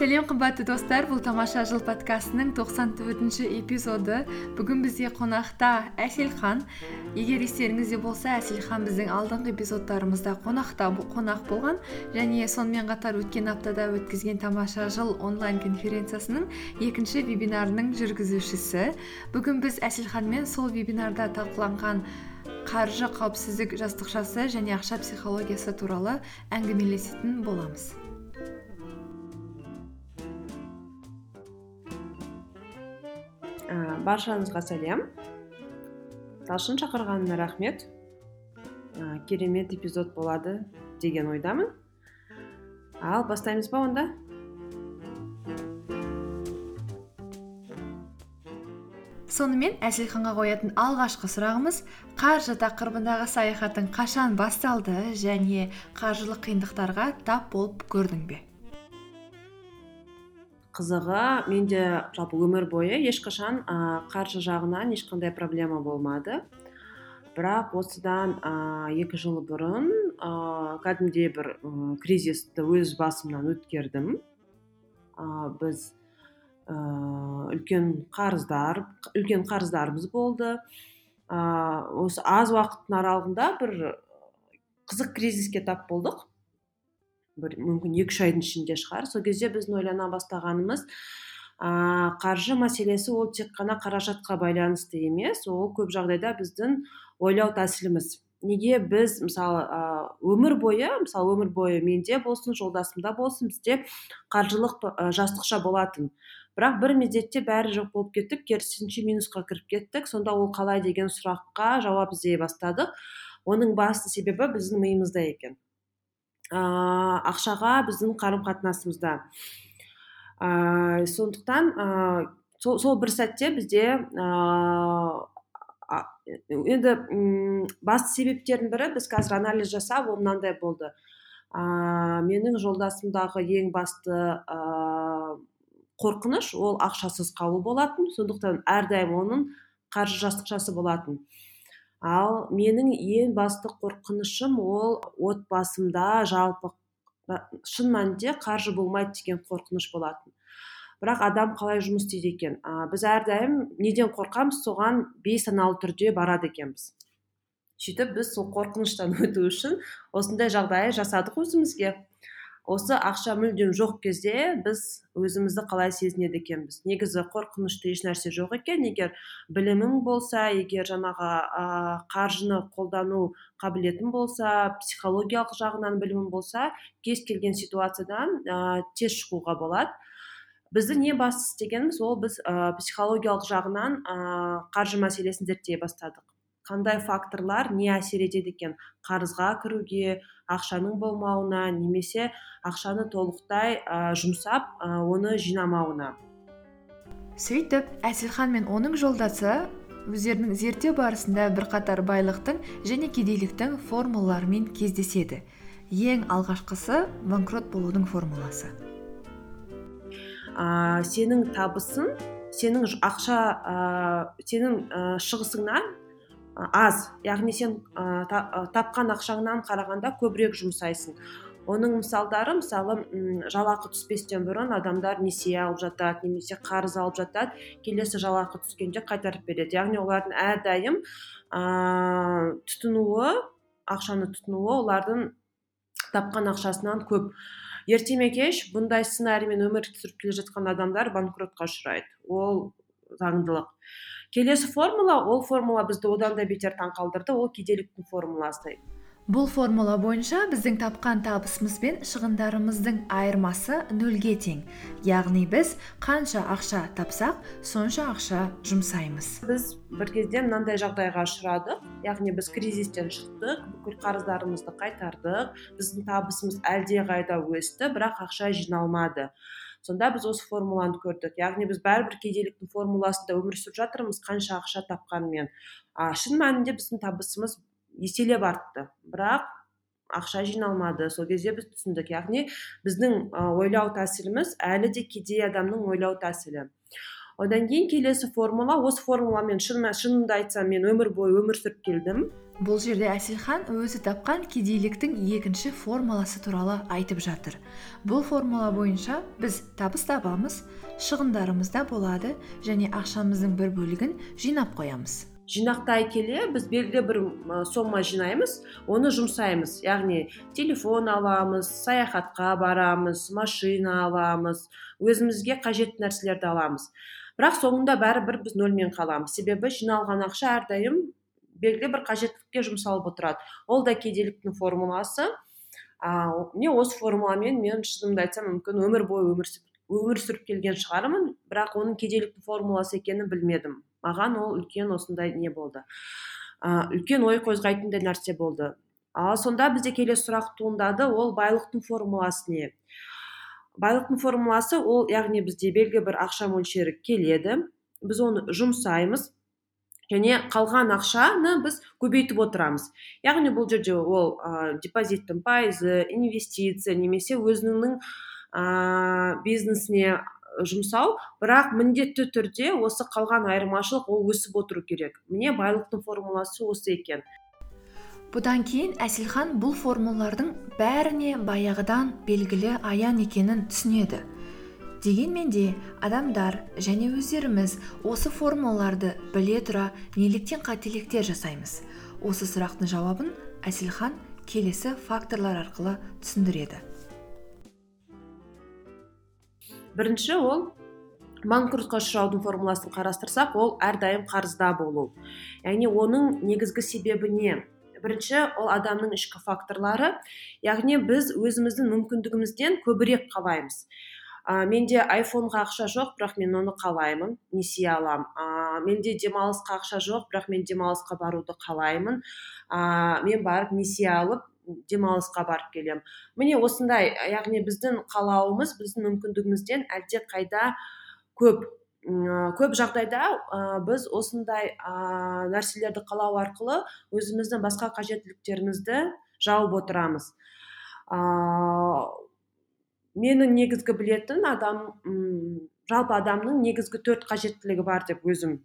сәлем қымбатты достар. Бұл тамаша жыл подкастының тоқсан төртінші эпизоды. Бүгін бізде қонақта әселхан егер естеріңізде болса әселхан біздің алдыңғы эпизодтарымызда қонақта қонақ болған. Және сонымен қатар өткен аптада өткізген тамаша жыл онлайн конференциясының екінші вебинарының жүргізушісі. Бүгін біз әселханмен сол вебинарда талқыланған қаржы қауіпсіздік жастықшасы және ақша психологиясы туралы әңгімелесетін боламыз. Баршаңызға сәлем. Талшын шақырғанына рахмет. Ә, керемет эпизод болады деген ойдамын. Ал бастаймыз ба онда? Сонымен әселханға қоятын алғашқы сұрағымыз қаржы тақырыбындағы саяхатың қашан басталды және қаржылық қиындықтарға тап болып көрдің бе? Қызығы менде жалпы өмір бойы ешқашан ә, қаржы жағынан ешқандай проблема болмады. Бірақ осыдан ә, екі жыл бұрын ә, кәдімгідей бір ә, кризисті өз басымнан өткердім. Ә, біз ә, үлкен қарыздар үлкен қарыздарымыз болды. Ә, осы аз уақыттың аралығында бір қызық кризиске тап болдық. Бір мүмкін екі үш айдың ішінде шығар. Сол кезде біздің ойлана бастағанымыз ә, қаржы мәселесі ол тек қана қаражатқа байланысты емес ол көп жағдайда біздің ойлау тәсіліміз. Неге біз мысалы өмір бойы мысалы өмір бойы менде болсын жолдасымда болсын бізде қаржылық жастықша болатын. Бірақ бір мезетте бәрі жоқ болып кетіп керісінше минусқа кіріп кеттік. Сонда ол қалай деген сұраққа жауап іздей бастадық. Оның басты себебі біздің миымызда екен. Ыыы ақшаға біздің қарым қатынасымызда ыыы сондықтан ыыы сол, сол бір сәтте бізде ыыы енді басты себептердің бірі біз қазір анализ жасап ол мынандай болды. Ыыы менің жолдасымдағы ең басты ыыы қорқыныш ол ақшасыз қалу болатын сондықтан әрдайым оның қаржы жастықшасы болатын. Ал менің ең басты қорқынышым ол отбасымда жалпы шын мәнінде қаржы болмайды деген қорқыныш болатын. Бірақ адам қалай жұмыс істейді екен? А, біз әрдайым неден қорқамыз? Соған бейсаналы түрде барады екенбіз. Сөйтіп біз сол қорқыныштан өту үшін осындай жағдай жасадық өзімізге. Осы ақша мүлдем жоқ кезде біз өзімізді қалай сезінеді екенбіз. Негізі қорқынышты ешнәрсе жоқ екен. Егер білімің болса егер жаңағы ә, қаржыны қолдану қабілетің болса психологиялық жағынан білімің болса кез келген ситуациядан ә, тез шығуға болады. Бізді не басты істегеніміз ол біз ә, психологиялық жағынан ә, қаржы мәселесін зерттей бастадық. Қандай факторлар не әсер етеді екен? Қарызға кіруге ақшаның болмауына немесе ақшаны толықтай ә, жұмсап ә, оны жинамауына. Сөйтіп әселхан мен оның жолдасы өздерінің зерттеу барысында бірқатар байлықтың және кедейліктің формулаларымен кездеседі. Ең алғашқысы банкрот болудың формуласы. Ә, сенің табысың сенің ақша ә, сенің ә, шығысыңнан аз. Яғни сен ә, тапқан ақшаңнан қарағанда көбірек жұмсайсың. Оның мысалдары мысалы жалақы түспестен бұрын адамдар несие алып жатады немесе қарыз алып жатады. Келесі жалақы түскенде қайтарып береді. Яғни олардың әрдайым ә, тұтынуы ақшаны тұтынуы олардың тапқан ақшасынан көп. Ерте ме кеш бұндай сценариймен өмір сүріп келе жатқан адамдар банкротқа ұшырайды. Ол заңдылық. Келесі формула ол формула бізді одан да бетер таңқалдырды ол кедейліктің формуласы. Бұл формула бойынша біздің тапқан табысымыз бен шығындарымыздың айырмасы нөлге тең. Яғни біз қанша ақша тапсақ сонша ақша жұмсаймыз. Біз бір кезде мынандай жағдайға ұшырадық. Яғни біз кризистен шықтық бүкіл қарыздарымызды қайтардық біздің табысымыз әлдеқайда өсті бірақ ақша жиналмады. Сонда біз осы формуланы көрдік. Яғни біз бәрібір кедейліктің формуласында өмір сүріп жатырмыз қанша ақша тапқанымен а шын мәнінде біздің табысымыз еселеп артты. Бірақ ақша жиналмады. Сол кезде біз түсіндік. Яғни біздің ойлау тәсіліміз әлі де кедей адамның ойлау тәсілі. Одан кейін келесі формула осы формуламен шынымды айтсам мен өмір бойы өмір сүріп келдім. Бұл жерде әселхан өзі тапқан кедейліктің екінші формуласы туралы айтып жатыр. Бұл формула бойынша біз табыс табамыз шығындарымыз да болады және ақшамыздың бір бөлігін жинап қоямыз. Жинақтай келе біз белгілі бір сомма жинаймыз оны жұмсаймыз. Яғни телефон аламыз саяхатқа барамыз машина аламыз өзімізге қажетті нәрселерді аламыз. Бірақ соңында бәрібір біз нөлмен қаламыз. Себебі жиналған ақша әрдайым белгілі бір қажеттілікке жұмсалып отырады. Ол да кедейліктің формуласы. А, міне осы формуламен мен шынымды айтсам мүмкін өмір бойы өмір, өмір сүріп келген шығармын бірақ оның кедейліктің формуласы екенін білмедім. Маған ол үлкен осындай не болды. Үлкен ой қозғайтындай нәрсе болды. Ал сонда бізде келесі сұрақ туындады. Ол байлықтың формуласы не? Байлықтың формуласы ол яғни бізде белгілі бір ақша мөлшері келеді. Біз оны жұмсаймыз және қалған ақшаны біз көбейтіп отырамыз. Яғни бұл жерде ол ә, депозиттің пайызы инвестиция немесе өзіңнің ә, бизнесіне жұмсау. Бірақ міндетті түрде осы қалған айырмашылық ол өсіп отыру керек. Міне байлықтың формуласы осы екен. Бұдан кейін әселхан бұл формулалардың бәріне баяғыдан белгілі аян екенін түсінеді. Дегенмен де адамдар және өздеріміз осы формулаларды біле тұра неліктен қателіктер жасаймыз. Осы сұрақтың жауабын әселхан келесі факторлар арқылы түсіндіреді. Бірінші ол банкротқа ұшыраудың формуласын қарастырсақ ол әрдайым қарызда болу. Яғни оның негізгі себебі не? Бірінші ол адамның ішкі факторлары. Яғни біз өзіміздің мүмкіндігімізден көбірек қалаймыз. Ә, менде айфонға ақша жоқ бірақ мен оны қалаймын несие аламын ә, менде демалысқа ақша жоқ бірақ мен демалысқа баруды қалаймын. Ә, мен барып несие алып демалысқа барып келемін. Міне осындай яғни біздің қалауымыз біздің мүмкіндігімізден әлде қайда көп. Көп жағдайда ә, біз осындай ә, нәрселерді қалау арқылы өзіміздің басқа қажеттіліктерімізді жауып отырамыз. Ә, менің негізгі білетін адам жалпы адамның негізгі төрт қажеттілігі бар деп өзім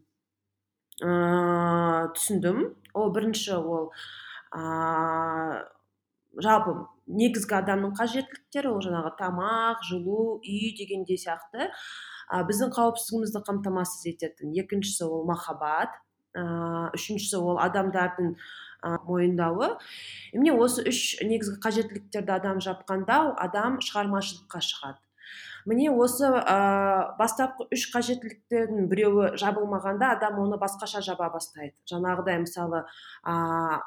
ә, түсіндім. Ол бірінші ол жалпы негізгі адамның қажеттіліктері ол жаңағы тамақ жылу үй дегендей сияқты. Біздің қауіпсіздігімізді қамтамасыз ететін екіншісі ол махаббат ә, үшіншісі ол адамдардың ә, мойындауы. Міне осы үш негізгі қажеттіліктерді адам жапқанда адам шығармашылыққа шығады. Міне осы ә, бастапқы үш қажеттіліктердің біреуі жабылмағанда адам оны басқаша жаба бастайды. Жаңағыдай мысалы ә,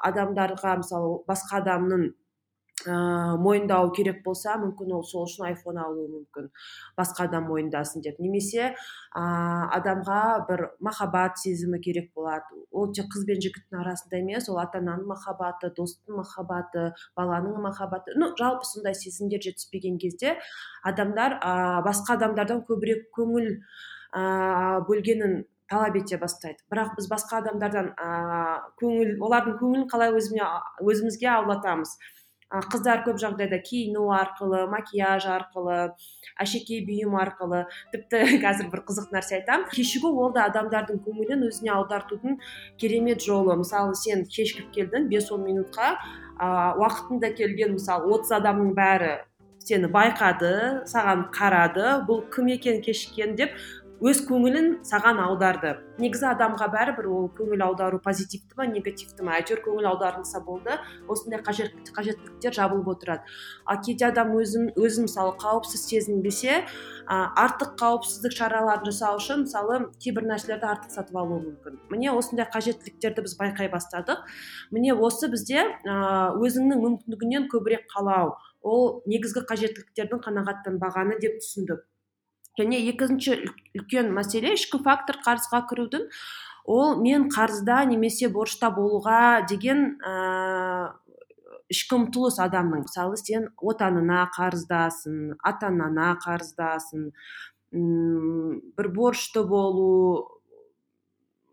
адамдарға мысалы басқа адамның ыыы мойындау керек болса мүмкін ол сол үшін айфон алуы мүмкін. Басқа адам мойындасын деп. Немесе ыыы адамға бір махаббат сезімі керек болады. Ол тек қыз бен жігіттің арасында емес ол ата ананың махаббаты достың махаббаты баланың махаббаты. Ну жалпы сондай сезімдер жетіспеген кезде адамдар ыыы басқа адамдардан көбірек көңіл ыыы бөлгенін талап ете бастайды. Бірақ біз басқа адамдардан ыыы көңіл олардың көңілін қалай өзіме өзімізге аулатамыз қыздар көп жағдайда киіну арқылы макияж арқылы әшекей бұйым арқылы тіпті қазір бір қызық нәрсе айтамын кешігу ол да адамдардың көңілін өзіне аудартудың керемет жолы. Мысалы сен кешігіп келдің бес он минутқа ыыы уақытында келген мысалы отыз адамның бәрі сені байқады саған қарады бұл кім екен кешіккен деп өз көңілін саған аударды. Негізі адамға бәрібір ол көңіл аудару позитивті ма негативті ма? Әйтеуір көңіл аударылса болды осындай қажет, қажеттіліктер жабылып отырады. Ал кейде адам өзін өзін мысалы қауіпсіз сезінбесе артық қауіпсіздік шараларын жасау үшін мысалы кейбір нәрселерді артық сатып алуы мүмкін. Міне осындай қажеттіліктерді біз байқай бастадық. Міне осы бізде өзіңнің мүмкіндігінен көбірек қалау. Ол негізгі қажеттіліктердің қанағаттанбағаны деп түсіндік. Және екінші үлкен мәселе ішкі фактор қарызға кірудің ол мен қарызда немесе борышта болуға деген ә, ішкі ұмтылыс адамның. Мысалы сен отанына қарыздасың ата анаңа қарыздасың бір борышты болу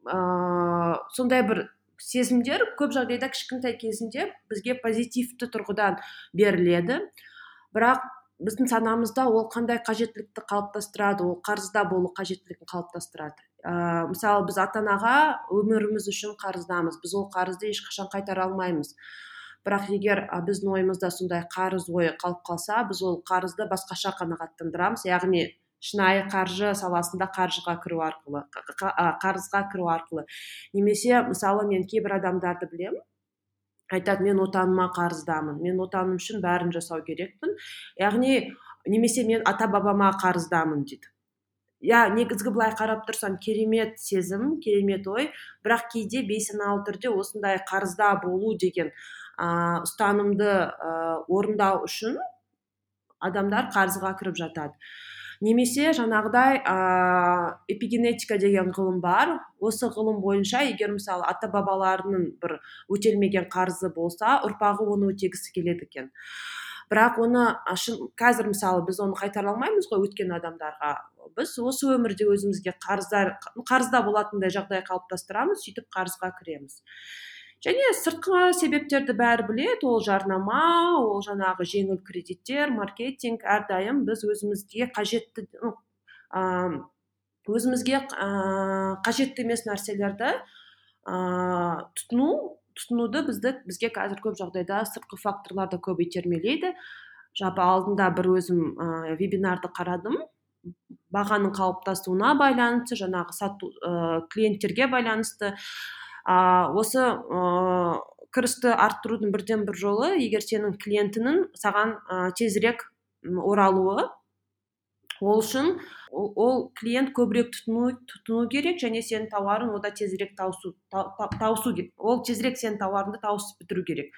ә, сондай бір сезімдер көп жағдайда кішкентай кезінде бізге позитивті тұрғыдан беріледі. Бірақ біздің санамызда ол қандай қажеттілікті қалыптастырады ол қарызда болу қажеттілігін қалыптастырады. Ә, мысалы біз ата анаға өміріміз үшін қарыздамыз біз ол қарызды ешқашан қайтара алмаймыз. Бірақ егер а, біздің ойымызда сондай қарыз ойы қалып қалса біз ол қарызды басқаша қанағаттандырамыз. Яғни шынайы қаржы саласында қаржыға кіру арқылы қарызға кіру арқылы. Немесе мысалы мен кейбір адамдарды білемін. Айтады мен отаныма қарыздамын мен отаным үшін бәрін жасау керекпін яғни немесе мен ата бабама қарыздамын дейді. Иә негізгі былай қарап тұрсам керемет сезім керемет ой бірақ кейде бейсаналы түрде осындай қарызда болу деген ә, ұстанымды ә, орындау үшін адамдар қарызға кіріп жатады. Немесе жаңағыдай ә, эпигенетика деген ғылым бар. Осы ғылым бойынша егер мысалы ата бабаларының бір өтелмеген қарызы болса ұрпағы оны өтегісі келеді екен. Бірақ оны қазір мысалы біз оны қайтара алмаймыз ғой өткен адамдарға. Біз осы өмірде өзімізге қарыздар қарызда болатындай жағдай қалыптастырамыз сөйтіп қарызға кіреміз. Және сыртқы себептерді бәрі біледі. Ол жарнама ол жаңағы жеңіл кредиттер маркетинг әрдайым біз өзімізге қажетті өзімізге қажетті емес нәрселерді тұтыну тұтынуды бізді бізге қазір көп жағдайда сыртқы факторлар да көп итермелейді. Жалпы алдында бір өзім ә, вебинарды қарадым. Бағаның қалыптасуына байланысты жаңағы сату ә, клиенттерге байланысты. Осы кірісті арттырудың бірден бір жолы егер сенің клиентінің саған тезірек оралуы ол үшін ол, ол клиент көбірек тұтыну, тұтыну керек және сенің тауарың ода тезірек тауысу та, тауысу ол тезірек сенің тауарыңды тауысып бітіру керек.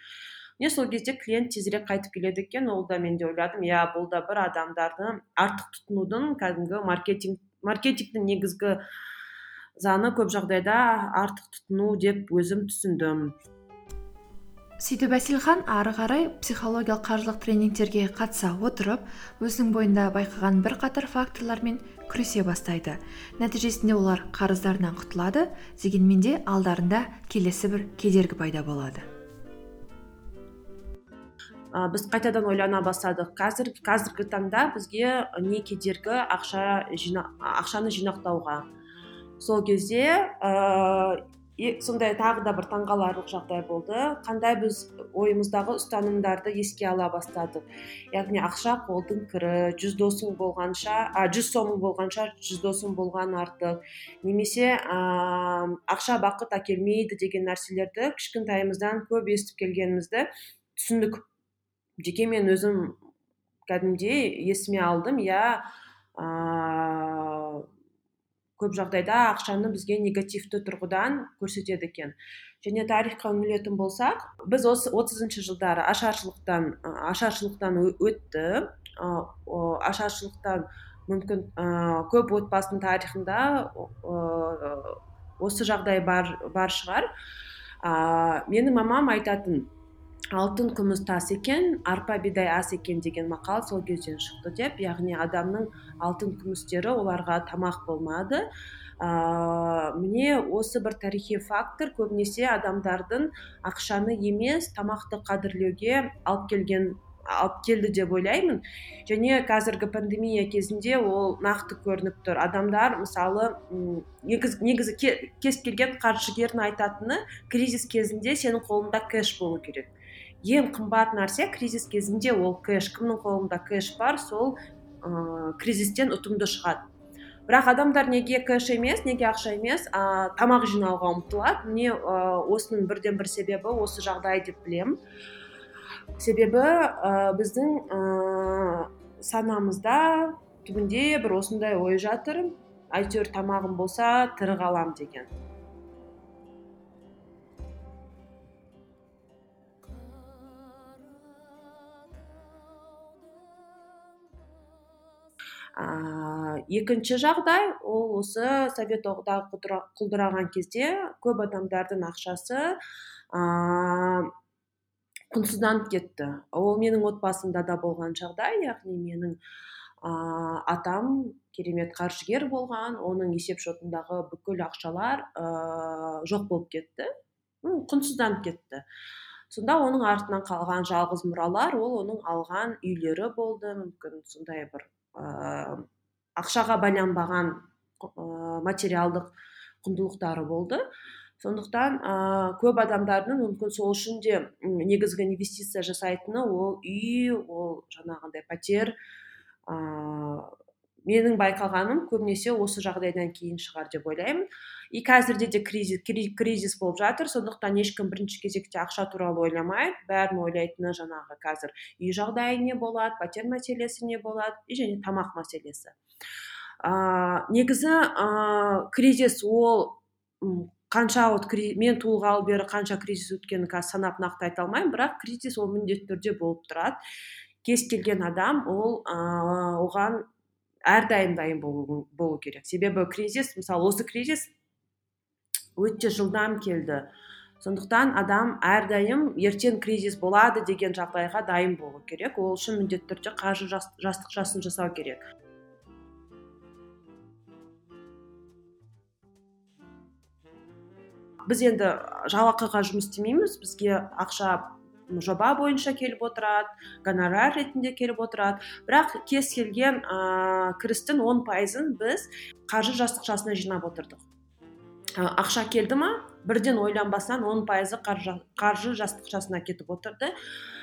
Міне сол кезде клиент тезірек қайтып келеді екен. Ол да мен де ойладым иә бұл да бір адамдарды артық тұтынудың кәдімгі маркетинг маркетингтің негізгі заңы көп жағдайда артық тұтыну деп өзім түсіндім. Сөйтіп әселхан ары қарай психологиялық қаржылық тренингтерге қатыса отырып өзінің бойында байқаған бірқатар факторлармен күресе бастайды. Нәтижесінде олар қарыздарынан құтылады дегенмен де алдарында келесі бір кедергі пайда болады. Ә, біз қайтадан ойлана бастадық. Қазір қазіргі таңда бізге не кедергі ақша жина, ақшаны жинақтауға. Сол кезде ә, сондай тағы да бір таңғаларлық жағдай болды. Қандай біз ойымыздағы ұстанымдарды еске ала бастадық. Яғни ақша қолдың кірі жүз досың болғанша а жүз сомың болғанша жүз досың болған артық. Немесе ә, ақша бақыт әкелмейді деген нәрселерді кішкентайымыздан көп естіп келгенімізді түсіндік. Жеке мен өзім кәдімгідей есіме алдым. Иә көп жағдайда ақшаны бізге негативті тұрғыдан көрсетеді екен. Және тарихқа үңілетін болсақ біз осы отызыншы жылдары ашаршылықтан ашаршылықтан өтті. Ашаршылықтан мүмкін көп отбасының тарихында осы жағдай бар, бар шығар. Менің мамам айтатын алтын күміс тас екен арпа бидай ас екен деген мақал сол кезден шықты деп яғни адамның алтын күмістері оларға тамақ болмады. Ә, міне осы бір тарихи фактор көбінесе адамдардың ақшаны емес тамақты қадірлеуге алып келген алып келді деп ойлаймын. Және қазіргі пандемия кезінде ол нақты көрініп тұр. Адамдар мысалы негіз, негізі кез келген қаржыгердің айтатыны кризис кезінде сенің қолыңда кэш болу керек. Ең қымбат нәрсе кризис кезінде ол кэш. Кімнің қолында кэш бар сол ә, кризистен ұтымды шығады. Бірақ адамдар неге кэш емес неге ақша емес? Ә, тамақ жинауға ұмтылады. Міне ә, осының бірден бір себебі осы жағдай деп білемін. Себебі ә, біздің ә, санамызда түбінде бір осындай ой жатыр. Әйтеуір тамағым болса тірі қалам деген. Ә, екінші жағдай ол осы совет одағы құлдыраған кезде көп адамдардың ақшасы ә, құнсызданып кетті. Ол менің отбасымда да болған жағдай яғни менің ә, атам керемет қаржыгер болған оның есеп шотындағы бүкіл ақшалар ә, жоқ болып кетті. Құнсызданып кетті. Сонда оның артынан қалған жалғыз мұралар ол оның алған үйлері болды. Мүмкін сондай бір ақшаға байланбаған ә, материалдық құндылықтары болды. Сондықтан ә, көп адамдардың мүмкін сол үшін де негізгі инвестиция жасайтыны ол үй ол жаңағындай пәтер ыыы менің байқағаным көбінесе осы жағдайдан кейін шығар деп ойлаймын. И қазірде де кризис, кризис болып жатыр сондықтан ешкім бірінші кезекте ақша туралы ойламайды. Бәрін ойлайтыны жаңағы қазір үй жағдайы не болады пәтер мәселесі не болады и және тамақ мәселесі. Ә, негізі ә, кризис ол қанша вот мен туылғалы бері қанша кризис өткенін қазір санап нақты айта алмаймын бірақ кризис ол міндетті түрде болып тұрады. Кез келген адам ол ә, оған әрдайым дайын болу, болу керек. Себебі кризис мысалы осы кризис өте жылдам келді. Сондықтан адам әрдайым ертең кризис болады деген жағдайға дайын болу керек. Ол үшін міндетті түрде қаржы жастықшасын жасау керек. Біз енді жалақыға жұмыс істемейміз. Бізге ақша жоба бойынша келіп отырады гонорар ретінде келіп отырады. Бірақ кез келген ә, кірістің он пайызын біз қаржы жастықшасына жинап отырдық. Ә, ақша келді ма? Бірден ойланбастан он пайызы қаржы, қаржы жастықшасына кетіп отырды.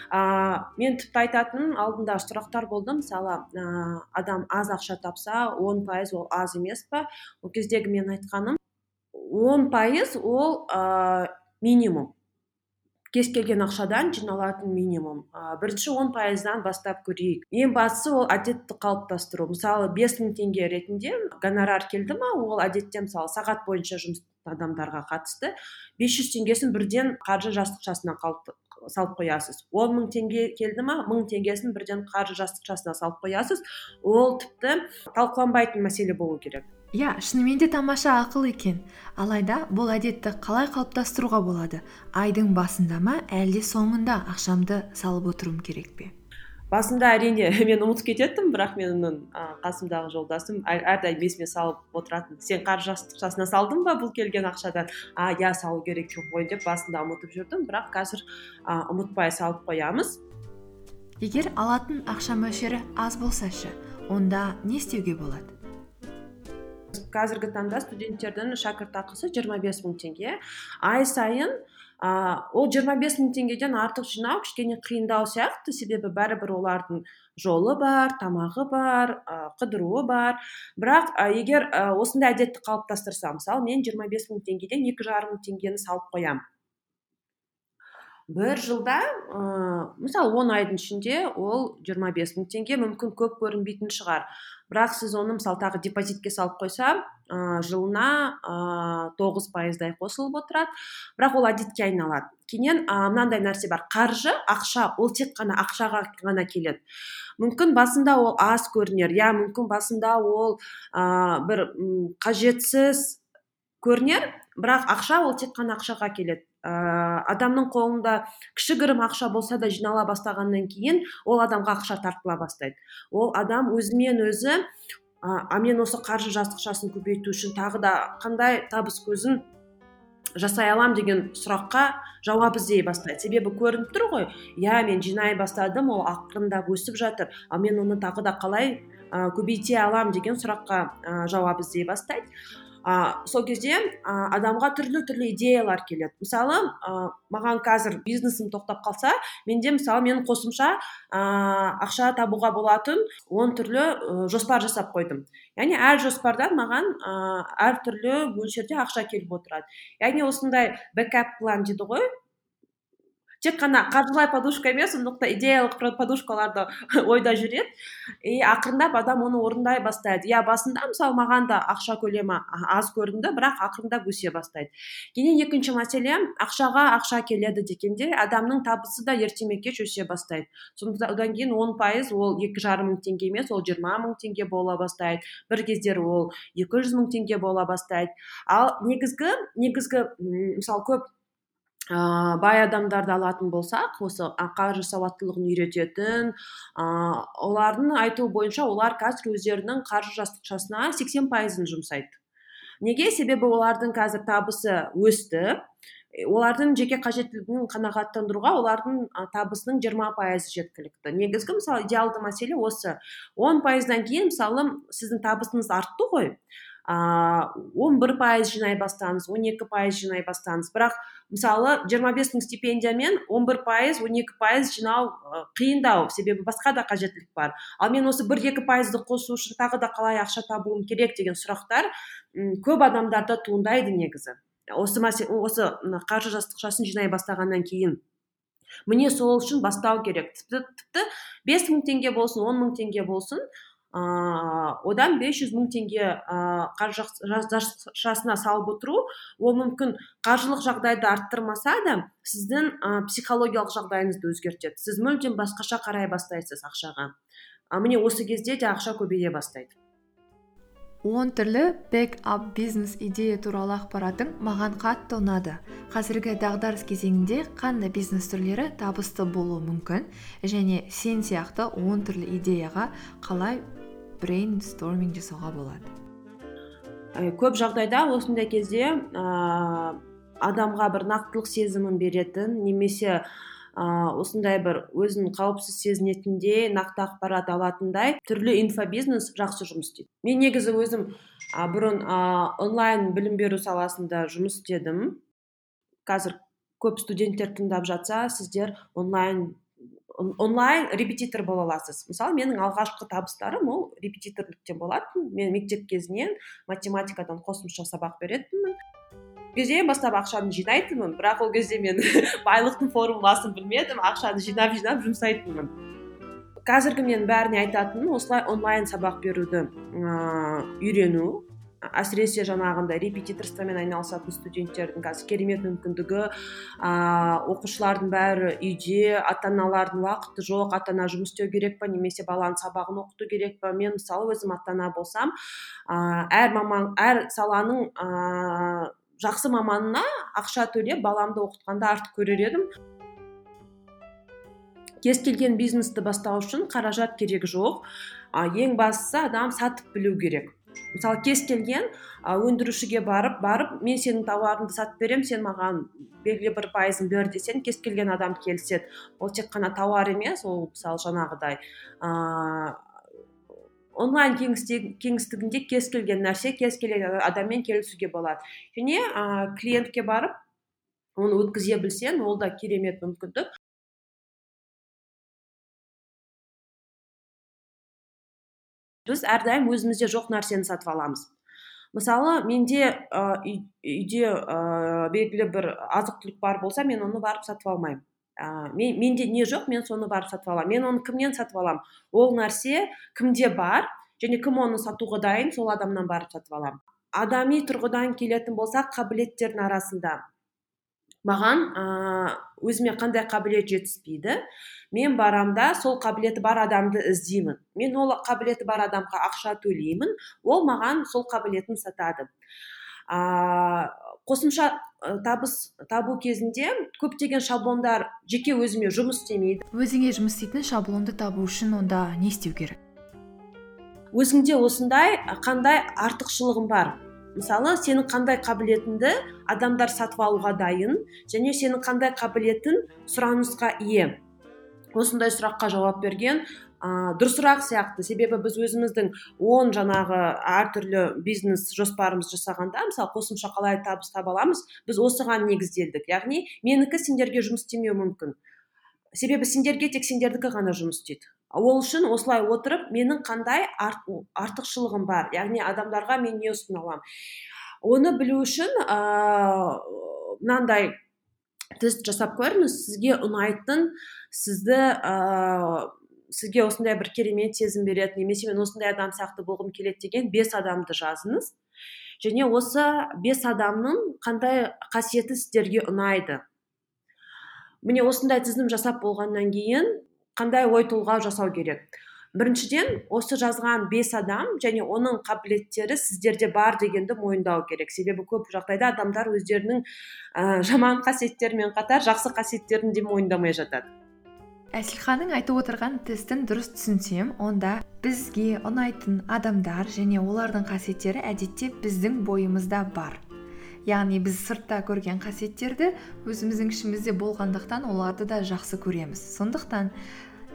Ә, мен тіпті айтатыным алдында сұрақтар болды. Мысалы ә, адам аз ақша тапса он пайыз ол аз емес па ол кездегі мен айтқаным он пайыз ол ә, минимум. Кез келген ақшадан жиналатын минимум. Ә, бірінші он пайыздан бастап көрейік. ең бастысы ол әдетті қалыптастыру. Мысалы бес мың теңге ретінде гонорар келді ма ол әдетте мысалы сағат бойынша жұмыс адамдарға қатысты 500 теңгесін бірден қаржы жастықшасына салып қоясыз. он мың теңге келді ма мың теңгесін бірден қаржы жастықшасына салып қоясыз. ол тіпті талқыланбайтын мәселе болу керек. Иә шынымен де тамаша ақыл екен. Алайда бұл әдетті қалай қалыптастыруға болады? Айдың басында ма әлде соңында? Ақшамды салып отыруым керек пе? Басында әрине мен ұмытып кететінмін бірақ менің қасымдағы жолдасым әрдайым есіме салып отыратын. Сен қаржы жастықшасына салдың ба бұл келген ақшадан? А иә салу керек ғой деп басында ұмытып жүрдім бірақ қазір ә, ұмытпай салып қоямыз. Егер алатын ақша мөлшері аз болса шы онда не істеуге болады? Қазіргі таңда студенттердің шәкіртақысы жиырма бес мың теңге. Ай сайын ә, ол жиырма бес мың теңгеден артық жинау кішкене қиындау сияқты. Себебі бәрібір олардың жолы бар тамағы бар ә, қыдыруы бар. Бірақ ә, егер ә, осындай әдетті қалыптастырса мысалы мен жиырма бес мың теңгеден екі жарым мың теңгені салып қоямын бір жылда ә, мысалы он айдың ішінде ол жиырма бес мың теңге мүмкін көп көрінбейтін шығар. Бірақ сіз оны мысалы тағы депозитке салып қойса ә, жылына тоғыз пайыздай қосылып отырады. Бірақ ол әдетке айналады. Кейіннен ә, мынандай нәрсе бар. Қаржы ақша ол тек қана ақшаға ғана келеді. Мүмкін басында ол аз көрінер. Иә мүмкін басында ол ә, бір қажетсіз көрінер. Бірақ ақша ол тек қана ақшаға келеді. Ә, адамның қолында кішігірім ақша болса да жинала бастағаннан кейін ол адамға ақша тартыла бастайды. Ол адам өзімен өзі а мен осы қаржы жастықшасын көбейту үшін тағы да қандай табыс көзін жасай алам деген сұраққа жауап іздей бастайды. Себебі көрініп тұр ғой. Иә мен жинай бастадым ол ақырындап өсіп жатыр ал мен оны тағы да қалай ә, көбейте алам деген сұраққа ә, жауап іздей бастайды. А, сол кезде а, адамға түрлі түрлі идеялар келеді. Мысалы а, маған қазір бизнесім тоқтап қалса менде мысалы мен қосымша а, ақша табуға болатын он түрлі жоспар жасап қойдым. Яғни әр жоспардан маған ә, әртүрлі мөлшерде ақша келіп отырады. Яғни осындай бэкап план дейді ғой. Тек қана қаржылай подушка емес сондықтан идеялық подушкалар да ойда жүреді. И ақырындап адам оны орындай бастайды. Иә басында мысалы маған да ақша көлемі аз көрінді бірақ ақырындап өсе бастайды. Кейін екінші мәселе ақшаға ақша келеді дегенде адамның табысы да ерте ме кеш өсе бастайды. Сондықтан одан кейін он пайыз ол екі жарым мың теңге емес ол жиырма мың теңге бола бастайды. Бір кездері ол екі жүз мың теңге бола бастайды. Ал негізгі негізгі мысалы көп ә, бай адамдарды алатын болсақ осы қаржы сауаттылығын үйрететін ә, олардың айтуы бойынша олар қазір өздерінің қаржы жастықшасына сексен пайызын жұмсайды. Неге? Себебі олардың қазір табысы өсті. Олардың жеке қажеттілігін қанағаттандыруға олардың табысының жиырма пайызы жеткілікті. Негізгі мысалы идеалды мәселе осы. Он пайыздан кейін мысалы сіздің табысыңыз артты ғой. Он бір пайыз жинай бастаңыз он екі пайыз жинай бастаңыз бірақ мысалы жиырма бес мың стипендиямен он бір пайыз он екі пайыз жинау қиындау. Себебі басқа да қажеттілік бар. Ал мен осы бір екі пайызды қосу үшін тағы да қалай ақша табуым керек деген сұрақтар көп адамдарда туындайды негізі. Осы осы қаржы жастықшасын жинай бастағаннан кейін. Міне сол үшін бастау керек. Тіпті тіпті бес мың теңге болсын он мың теңге болсын одан 500 мың теңге ыыы қаржы салып отыру ол мүмкін қаржылық жағдайды арттырмаса да сіздің ә, психологиялық жағдайыңызды өзгертеді. Сіз мүлдем басқаша қарай бастайсыз ақшаға. Міне осы кезде де ақша көбейе бастайды. Он түрлі бэк ап бизнес идея туралы ақпаратың маған қатты ұнады. Қазіргі дағдарыс кезеңінде қандай бизнес түрлері табысты болуы мүмкін? Және сен сияқты он түрлі идеяға қалай брейнсторминг жасауға болады. Көп жағдайда осындай кезде адамға бір нақтылық сезімін беретін немесе ыыы осындай бір өзін қауіпсіз сезінетіндей нақты ақпарат алатындай түрлі инфобизнес жақсы жұмыс істейді. Мен негізі өзім а, бұрын ә, онлайн білім беру саласында жұмыс істедім. Қазір көп студенттер тыңдап жатса сіздер онлайн онлайн репетитор бола аласыз. Мысалы менің алғашқы табыстарым ол репетиторліктен болатын. Мен мектеп кезінен математикадан қосымша сабақ беретінмін. Кезде бастап ақшаны жинайтынмын бірақ ол кезде мен байлықтың формуласын білмедім. Ақшаны жинап жинап жұмсайтынмын. Қазіргі мен бәріне айтатыным осылай онлайн сабақ беруді ыыы үйрену әсіресе жаңағындай репетиторствомен айналысатын студенттердің қазір керемет мүмкіндігі ыыы оқушылардың бәрі үйде ата аналардың уақыты жоқ ата ана жұмыс істеу керек па немесе баланың сабағын оқыту керек па. Мен мысалы өзім ата ана болсам ыыы әр маман әр саланың ыыы жақсы маманына ақша төлеп баламды оқытқанда артық көрер едім. Кез келген бизнесті бастау үшін қаражат керек жоқ. Ең бастысы адам сатып білу керек. Мысалы кез келген өндірушіге барып барып мен сенің тауарыңды сатып беремін сен маған белгілі бір пайызын бер десең кез келген адам келіседі. Ол тек қана тауар емес ол мысалы жаңағыдай онлайн кеңістігінде кез келген нәрсе кез келген адаммен келісуге болады. Және ә, клиентке барып оны өткізе білсең ол да керемет мүмкіндік. Біз әрдайым өзімізде жоқ нәрсені сатып аламыз. Мысалы менде ә, үйде ә, белгілі бір азық түлік бар болса мен оны барып сатып алмаймын. Ә, мен, менде не жоқ мен соны барып сатып аламын. Мен оны кімнен сатып аламын? Ол нәрсе кімде бар және кім оны сатуға дайын сол адамнан барып сатып аламын. Адами тұрғыдан келетін болсақ қабілеттердің арасында маған ә, өзіме қандай қабілет жетіспейді мен барамда сол қабілеті бар адамды іздеймін. Мен ол қабілеті бар адамға ақша төлеймін ол маған сол қабілетін сатады. Ә, қосымша табыс табу кезінде көптеген шаблондар жеке өзіме жұмыс істемейді. Өзіңе жұмыс істейтін шаблонды табу үшін онда не істеу керек? Өзіңде осындай қандай артықшылығың бар? Мысалы сенің қандай қабілетіңді адамдар сатып алуға дайын және сенің қандай қабілетің сұранысқа ие. Осындай сұраққа жауап берген ә, дұрысырақ сияқты. Себебі біз өзіміздің он жаңағы әртүрлі бизнес жоспарымыз жасағанда мысалы қосымша қалай табыс таба аламыз біз осыған негізделдік. Яғни менікі сендерге жұмыс істемеуі мүмкін. Себебі сендерге тек сендердікі ғана жұмыс істейді. Ол үшін осылай отырып менің қандай артықшылығым бар? Яғни адамдарға мен не ұсына аламын? Оны білу үшін ыыы мынандай тест жасап көріңіз. Сізге ұнайтын сізді ыыы сізге осындай бір керемет сезім береді немесе мен осындай адам сияқты болғым келеді деген бес адамды жазыңыз. Және осы бес адамның қандай қасиеті сіздерге ұнайды? Міне осындай тізім жасап болғаннан кейін қандай ой толғау жасау керек? Біріншіден осы жазған бес адам және оның қабілеттері сіздерде бар дегенді мойындау керек. Себебі көп жағдайда адамдар өздерінің ә, жаман қасиеттерімен қатар жақсы қасиеттерін де мойындамай жатады. Әселханның айтып отырған тестін дұрыс түсінсем онда бізге ұнайтын адамдар және олардың қасиеттері әдетте біздің бойымызда бар. Яғни біз сыртта көрген қасиеттерді өзіміздің ішімізде болғандықтан оларды да жақсы көреміз. Сондықтан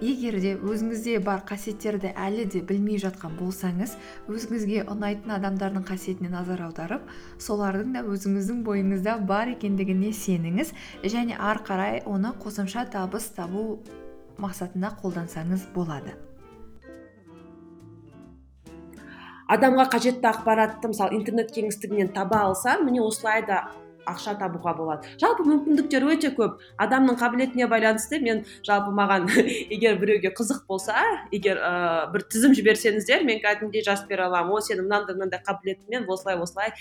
егер де өзіңізде бар қасиеттерді әлі де білмей жатқан болсаңыз өзіңізге ұнайтын адамдардың қасиетіне назар аударып солардың да өзіңіздің бойыңызда бар екендігіне сеніңіз және ары қарай оны қосымша табыс табу мақсатында қолдансаңыз болады. Адамға қажетті ақпаратты мысалы интернет кеңістігінен таба алса міне осылай да ақша табуға болады. Жалпы мүмкіндіктер өте көп. Адамның қабілетіне байланысты мен жалпы маған егер біреуге қызық болса егер ә, бір тізім жіберсеңіздер мен кәдімгідей жазып бере аламын. О сенің мынандай мынандай қабілетіңмен осылай осылай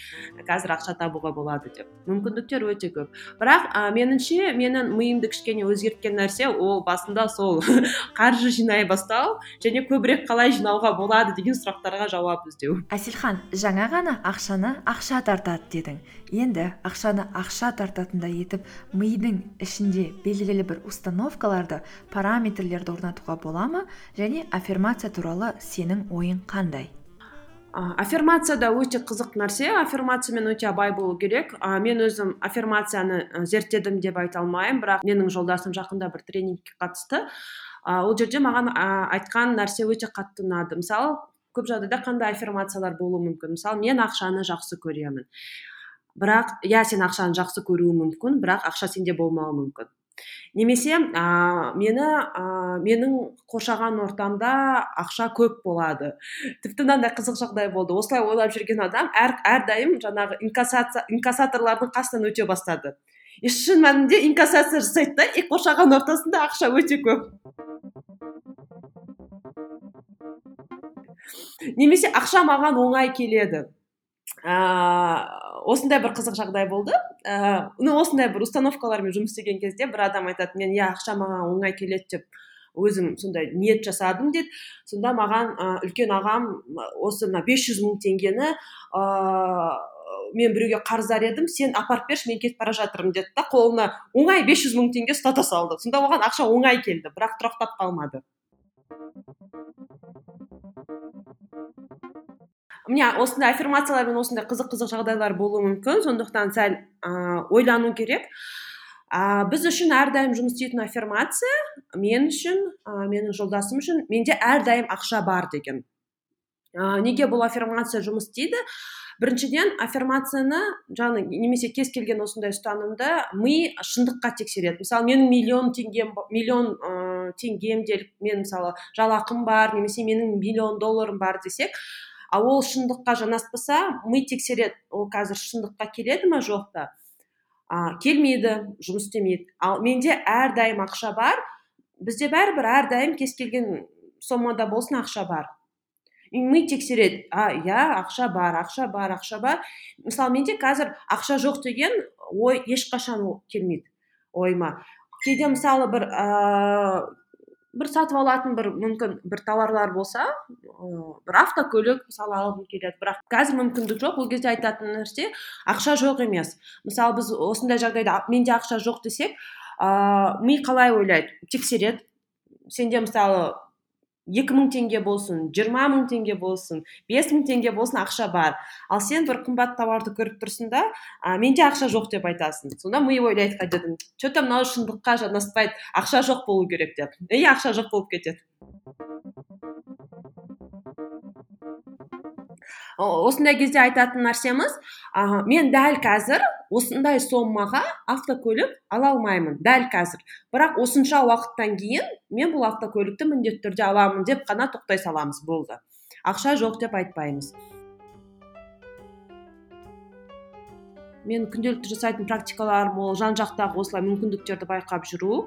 қазір ақша табуға болады деп. Мүмкіндіктер өте көп. Бірақ ә, меніңше менің миымды кішкене өзгерткен нәрсе ол басында сол қаржы жинай бастау және көбірек қалай жинауға болады деген сұрақтарға жауап іздеу. Әселхан жаңа ғана ақшаны ақша тартады дедің. Енді ақшаны ақша тартатындай етіп мидың ішінде белгілі бір установкаларды параметрлерді орнатуға бола ма? Және аффирмация туралы сенің ойың қандай? Аффирмация да өте қызық нәрсе. Аффирмациямен өте абай болу керек. А, мен өзім аффирмацияны зерттедім деп айта алмаймын бірақ менің жолдасым жақында бір тренингке қатысты. А, ол жерде маған айтқан нәрсе өте қатты ұнады. Мысалы көп жағдайда қандай аффирмациялар болуы мүмкін? Мысалы мен ақшаны жақсы көремін. Бірақ иә сен ақшаны жақсы көруің мүмкін бірақ ақша сенде болмауы мүмкін. Немесе ә, мені ә, менің қоршаған ортамда ақша көп болады. Тіпті мынандай қызық жағдай болды. Осылай ойлап жүрген адам әр әрдайым жаңағы инкассаторлардың қасынан өте бастады. И шын мәнінде инкассация жасайды да и қоршаған ортасында ақша өте көп. Немесе ақша маған оңай келеді. Осындай бір қызық жағдай болды. Ә, ну осындай бір установкалармен жұмыс істеген кезде бір адам айтады мен иә ақша маған оңай келеді деп өзім сондай ниет жасадым дейді. Сонда маған ә, үлкен ағам осы мына бес жүз мың теңгені ә, мен біреуге қарыздар едім сен апарып берші мен кетіп бара жатырмын деді да қолына оңай бес жүз мың теңге ұстата салды. Сонда оған ақша оңай келді бірақ тұрақтап қалмады. Міне осындай аффирмациялар мен осындай қызық қызық жағдайлар болуы мүмкін. Сондықтан сәл ә, ойлану керек. Ә, біз үшін әрдайым жұмыс істейтін аффирмация мен үшін ә, менің жолдасым үшін менде әрдайым ақша бар деген. Ә, неге бұл аффирмация жұмыс істейді? Біріншіден аффирмацияны жаңағы немесе кез келген осындай ұстанымды ми шындыққа тексереді. Мысалы менің миллион теңгем миллион ыыы теңгем делік мен мысалы жалақым бар немесе менің миллион долларым бар десек ал ол шындыққа жанаспаса ми тексереді ол қазір шындыққа келеді ма жоқ па а, келмейді жұмыс істемейді. Ал менде әрдайым ақша бар. Бізде бәрібір әрдайым кез келген соммада болсын ақша бар. И ми тексереді а иә ақша бар ақша бар ақша бар. Мысалы менде қазір ақша жоқ деген ой ешқашан келмейді ойыма. Кейде мысалы бір бір сатып алатын бір мүмкін бір тауарлар болса ыыы бір автокөлік мысалы алғым келеді. Бірақ қазір мүмкіндік жоқ. Ол кезде айтатын нәрсе ақша жоқ емес. Мысалы біз осындай жағдайда менде ақша жоқ десек ыыы ми қалай ойлайды? Тексереді. Сенде мысалы екі мың теңге болсын жиырма мың теңге болсын бес мың теңге болсын ақша бар. Ал сен бір қымбат тауарды көріп тұрсың да менде ақша жоқ деп айтасың. Сонда ми ойлайды қайтадан че то мынау шындыққа жанаспайды ақша жоқ болу керек деп. И ақша жоқ болып кетеді осындай кезде айтатын нәрсеміз ә, мен дәл қазір осындай соммаға автокөлік ала алмаймын дәл қазір. Бірақ осынша уақыттан кейін мен бұл автокөлікті міндетті түрде аламын деп қана тоқтай саламыз болды. Ақша жоқ деп айтпаймыз. Мен күнделікті жасайтын практикаларым ол жан жақтағы осылай мүмкіндіктерді байқап жүру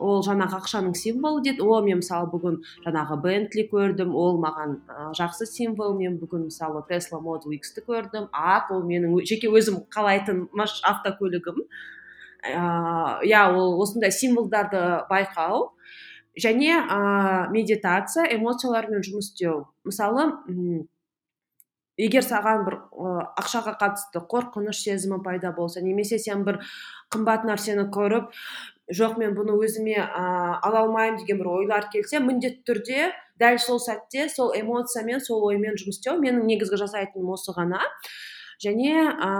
ол жаңағы ақшаның символы дейді о мен мысалы бүгін жаңағы бентли көрдім ол маған ә, жақсы символ. Мен бүгін мысалы тесла model иксті көрдім. Ақ ол менің жеке өзім қалайтын автокөлігім. Иә ол осындай символдарды байқау. Және ә, медитация эмоциялармен жұмыс істеу. Мысалы егер саған бір ақшаға қатысты қорқыныш сезімі пайда болса немесе сен бір қымбат нәрсені көріп жоқ мен бұны өзіме ә, ала алмаймын деген бір ойлар келсе міндетті түрде дәл сол сәтте сол эмоциямен сол оймен жұмыс істеу менің негізгі жасайтыным осы ғана. Және ә,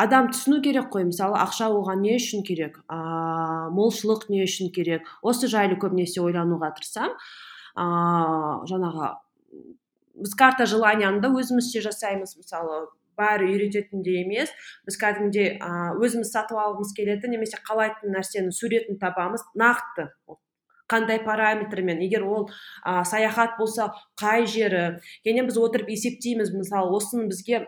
адам түсіну керек қой. Мысалы ақша оған не үшін керек? Ә, молшылық не үшін керек? Осы жайлы көбінесе ойлануға тырысамын. Ә, жаңағы біз карта желанияны да өзімізше жасаймыз мысалы бәрі үйрететіндей емес біз кәдімгідей өзіміз сатып алғымыз келетін немесе қалайтын нәрсенің суретін табамыз нақты. Қандай параметрмен егер ол ә, саяхат болса қай жері және біз отырып есептейміз. Мысалы осыны бізге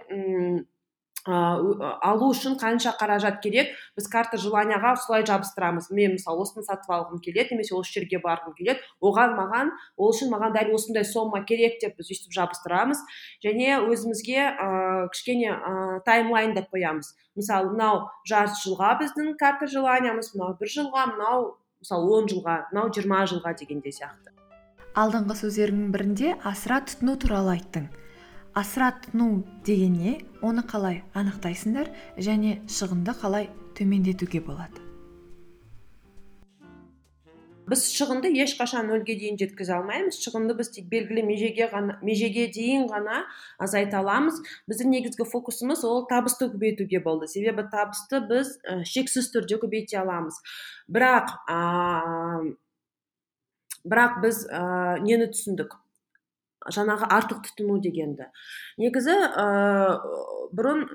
алу үшін қанша қаражат керек? Біз карта желанияға солай жабыстырамыз. Мен мысалы осыны сатып алғым келеді немесе осы жерге барғым келеді. Оған маған ол үшін маған дәл осындай сомма керек деп біз өйстіп жабыстырамыз. Және өзімізге ә, кішкене ә, таймлайн қоямыз. Мысалы мынау жарты жылға біздің карта желаниямыз мынау бір жылға мынау мысалы он жылға мынау жиырма жылға дегендей сияқты. Алдыңғы сөздеріңнің бірінде асыра тұтыну туралы айттың. Асыра тұтыну деген не оны қалай анықтайсыңдар және шығынды қалай төмендетуге болады? Біз шығынды ешқашан нөлге дейін жеткізе алмаймыз. Шығынды біз тек белгілі межеге ғана межеге дейін ғана азайта аламыз. Біздің негізгі фокусымыз ол табысты көбейтуге болды. Себебі табысты біз ә, шексіз түрде көбейте аламыз. Бірақ ә, бірақ біз ә, нені түсіндік? Жаңағы артық тұтыну дегенді. Негізі ыыы бұрын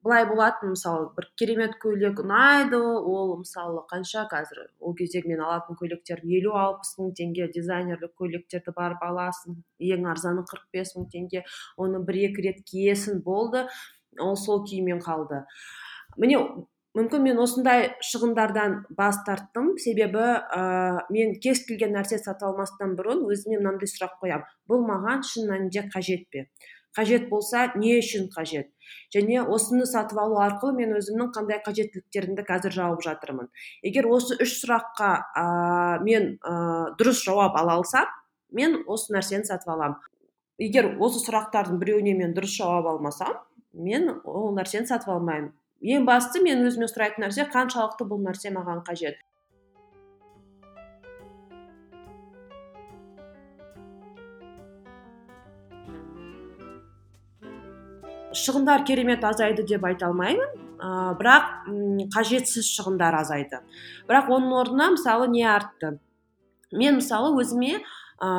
былай болатын мысалы бір керемет көйлек ұнайды ол мысалы қанша қазір ол кездегі мен алатын көйлектерім елу алпыс мың теңге дизайнерлік көйлектерді барып аласың ең арзаны қырық бес мың теңге оны бір екі рет киесің болды ол сол күймен қалды. Міне мүмкін мен осындай шығындардан бас тарттым. Себебі ә, мен кез келген нәрсе сатып алмастан бұрын өзіме мынандай сұрақ қоямын бұл маған шын мәнінде қажет пе? Қажет болса не үшін қажет? Және осыны сатып алу арқылы мен өзімнің қандай қажеттіліктерімді қазір жауып жатырмын. Егер осы үш сұраққа ә, мен ә, дұрыс жауап ала алсам мен осы нәрсені сатып аламын егер осы сұрақтардың біреуіне мен дұрыс жауап алмасам мен ол нәрсені сатып алмаймын. Ең бастысы мен өзіме сұрайтын нәрсе қаншалықты бұл нәрсе маған қажет? Шығындар керемет азайды деп айта алмаймын. Ә, бірақ қажетсіз шығындар азайды. Бірақ оның орнына мысалы не артты? Мен мысалы өзіме ә,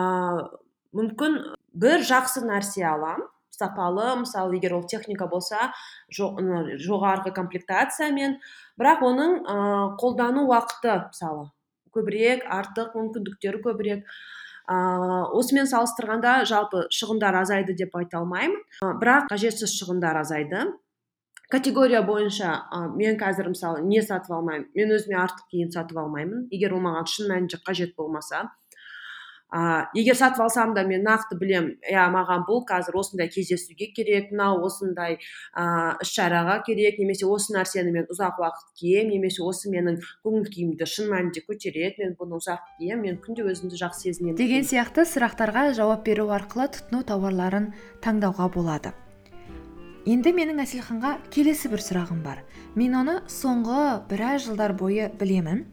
мүмкін бір жақсы нәрсе аламын сапалы мысалы егер ол техника болса жоғарғы комплектациямен. Бірақ оның қолдану уақыты мысалы көбірек артық мүмкіндіктері көбірек. Ыыы осымен салыстырғанда жалпы шығындар азайды деп айта алмаймын. Бірақ қажетсіз шығындар азайды. Категория бойынша ә, мен қазір мысалы не сатып алмаймын? Мен өзіме артық киім сатып алмаймын. Егер ол маған шын мәнінде қажет болмаса. Ә, егер сатып алсам да мен нақты білем иә маған бұл қазір осындай кездесуге керек мынау осындай ә, іс шараға керек немесе осы нәрсені мен ұзақ уақыт киемін немесе осы менің көңіл күйімді шын мәнінде көтереді мен бұны ұзақ киемін мен күнде өзімді жақсы сезінемін деген сияқты сұрақтарға жауап беру арқылы тұтыну тауарларын таңдауға болады. Енді менің әселханға келесі бір сұрағым бар. Мен оны соңғы біраз жылдар бойы білемін.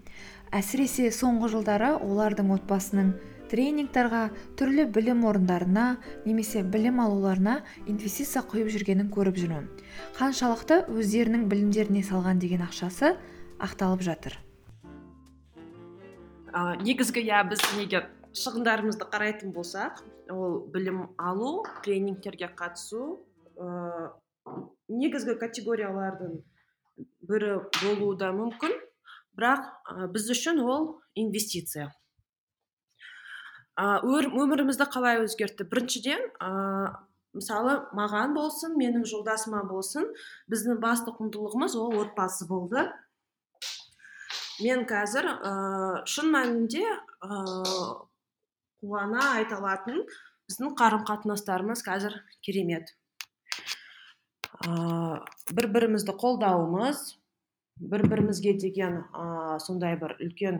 Әсіресе соңғы жылдары олардың отбасының тренингтарға түрлі білім орындарына немесе білім алуларына инвестиция құйып жүргенін көріп жүрмін. Қаншалықты өздерінің білімдеріне салған деген ақшасы ақталып жатыр. Ә, негізгі иә біз егер шығындарымызды қарайтын болсақ ол білім алу тренингтерге қатысу ә, негізгі категориялардың бірі болуы да мүмкін. Бірақ ә, біз үшін ол инвестиция. Өмірімізді қалай өзгертті? Біріншіден ә, мысалы маған болсын менің жолдасыма болсын біздің басты құндылығымыз ол отбасы болды. Мен қазір ә, шын мәнінде ә, қуана айта алатын біздің қарым қатынастарымыз қазір керемет. Ә, бір бірімізді қолдауымыз бір бірімізге деген ә, сондай бір үлкен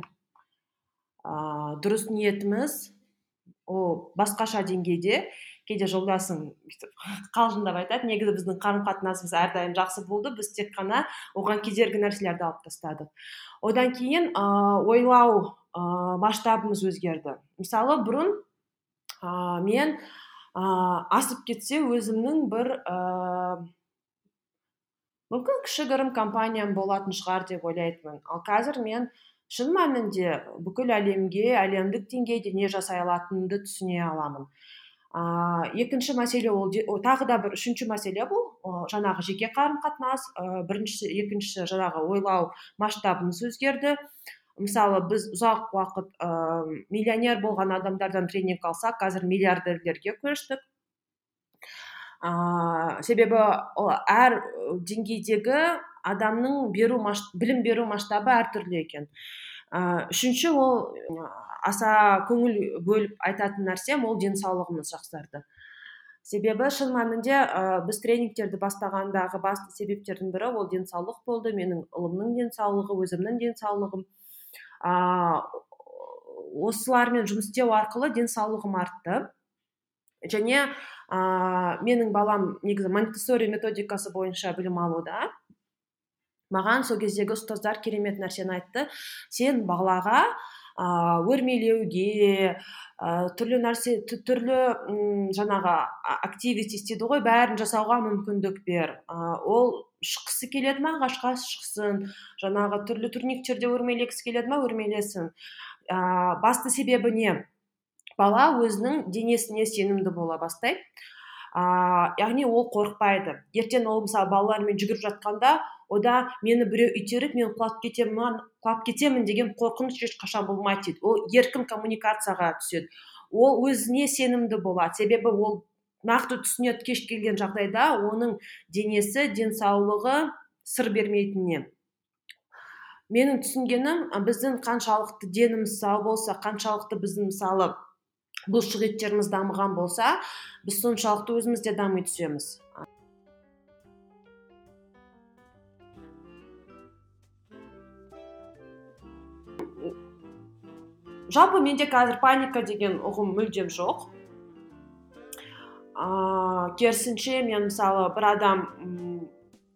ә, дұрыс ниетіміз ол басқаша деңгейде кейде жолдасым қалжыңдап айтады негізі біздің қарым қатынасымыз әрдайым жақсы болды біз тек қана оған кедергі нәрселерді алып тастадық. Одан кейін ә, ойлау ә, масштабымыз өзгерді. Мысалы бұрын ә, мен ә, асып кетсе өзімнің бір ә, мүмкін кішігірім компаниям болатын шығар деп ойлайтынмын. Ал қазір мен шын мәнінде бүкіл әлемге әлемдік деңгейде не жасай алатынымды түсіне аламын. Ә, екінші мәселе ол, тағы да бір үшінші мәселе бұл. Жаңағы жеке қарым қатынас ә, бірінші екіншісі жаңағы ойлау масштабымыз өзгерді. Мысалы біз ұзақ уақыт ә, миллионер болған адамдардан тренинг алсақ қазір миллиардерлерге көштік. Ә, себебі әр деңгейдегі адамның беру білім беру масштабы әртүрлі екен. Ә, үшінші ол аса көңіл бөліп айтатын нәрсем ол денсаулығымыз жақсарды. Себебі шын мәнінде ә, біз тренингтерді бастағандағы басты себептердің бірі ол денсаулық болды менің ұлымның денсаулығы өзімнің денсаулығым. Ә, осылармен жұмыс істеу арқылы денсаулығым артты. Және ә, менің балам негізі монтессори методикасы бойынша білім алуда. Маған сол кездегі ұстаздар керемет нәрсені айтты. Сен балаға ә, өрмелеуге ә, түрлі нәрсе түрлі ұм, жаңағы активити дейді ғой бәрін жасауға мүмкіндік бер. Ә, ол шыққысы келеді ма? Ағашқа шықсын. Жаңағы түрлі турниктерде өрмелегісі келеді ма? Өрмелесін. Ә, басты себебі не? Бала өзінің денесіне сенімді бола бастайды. Ә, яғни ол қорықпайды. Ертең ол мысалы балалармен жүгіріп жатқанда ода мені біреу итеріп мен құлап кетемін құлап кетемін деген қорқыныш ешқашан болмайды дейді. Ол еркін коммуникацияға түседі. Ол өзіне сенімді болады себебі ол нақты түсінеді кеш келген жағдайда оның денесі денсаулығы сыр бермейтініне. Менің түсінгенім біздің қаншалықты деніміз сау болса қаншалықты біздің мысалы бұлшық еттеріміз дамыған болса біз соншалықты өзіміз де дами түсеміз. Жалпы менде қазір паника деген ұғым мүлдем жоқ. Ыыы керісінше мен мысалы бір адам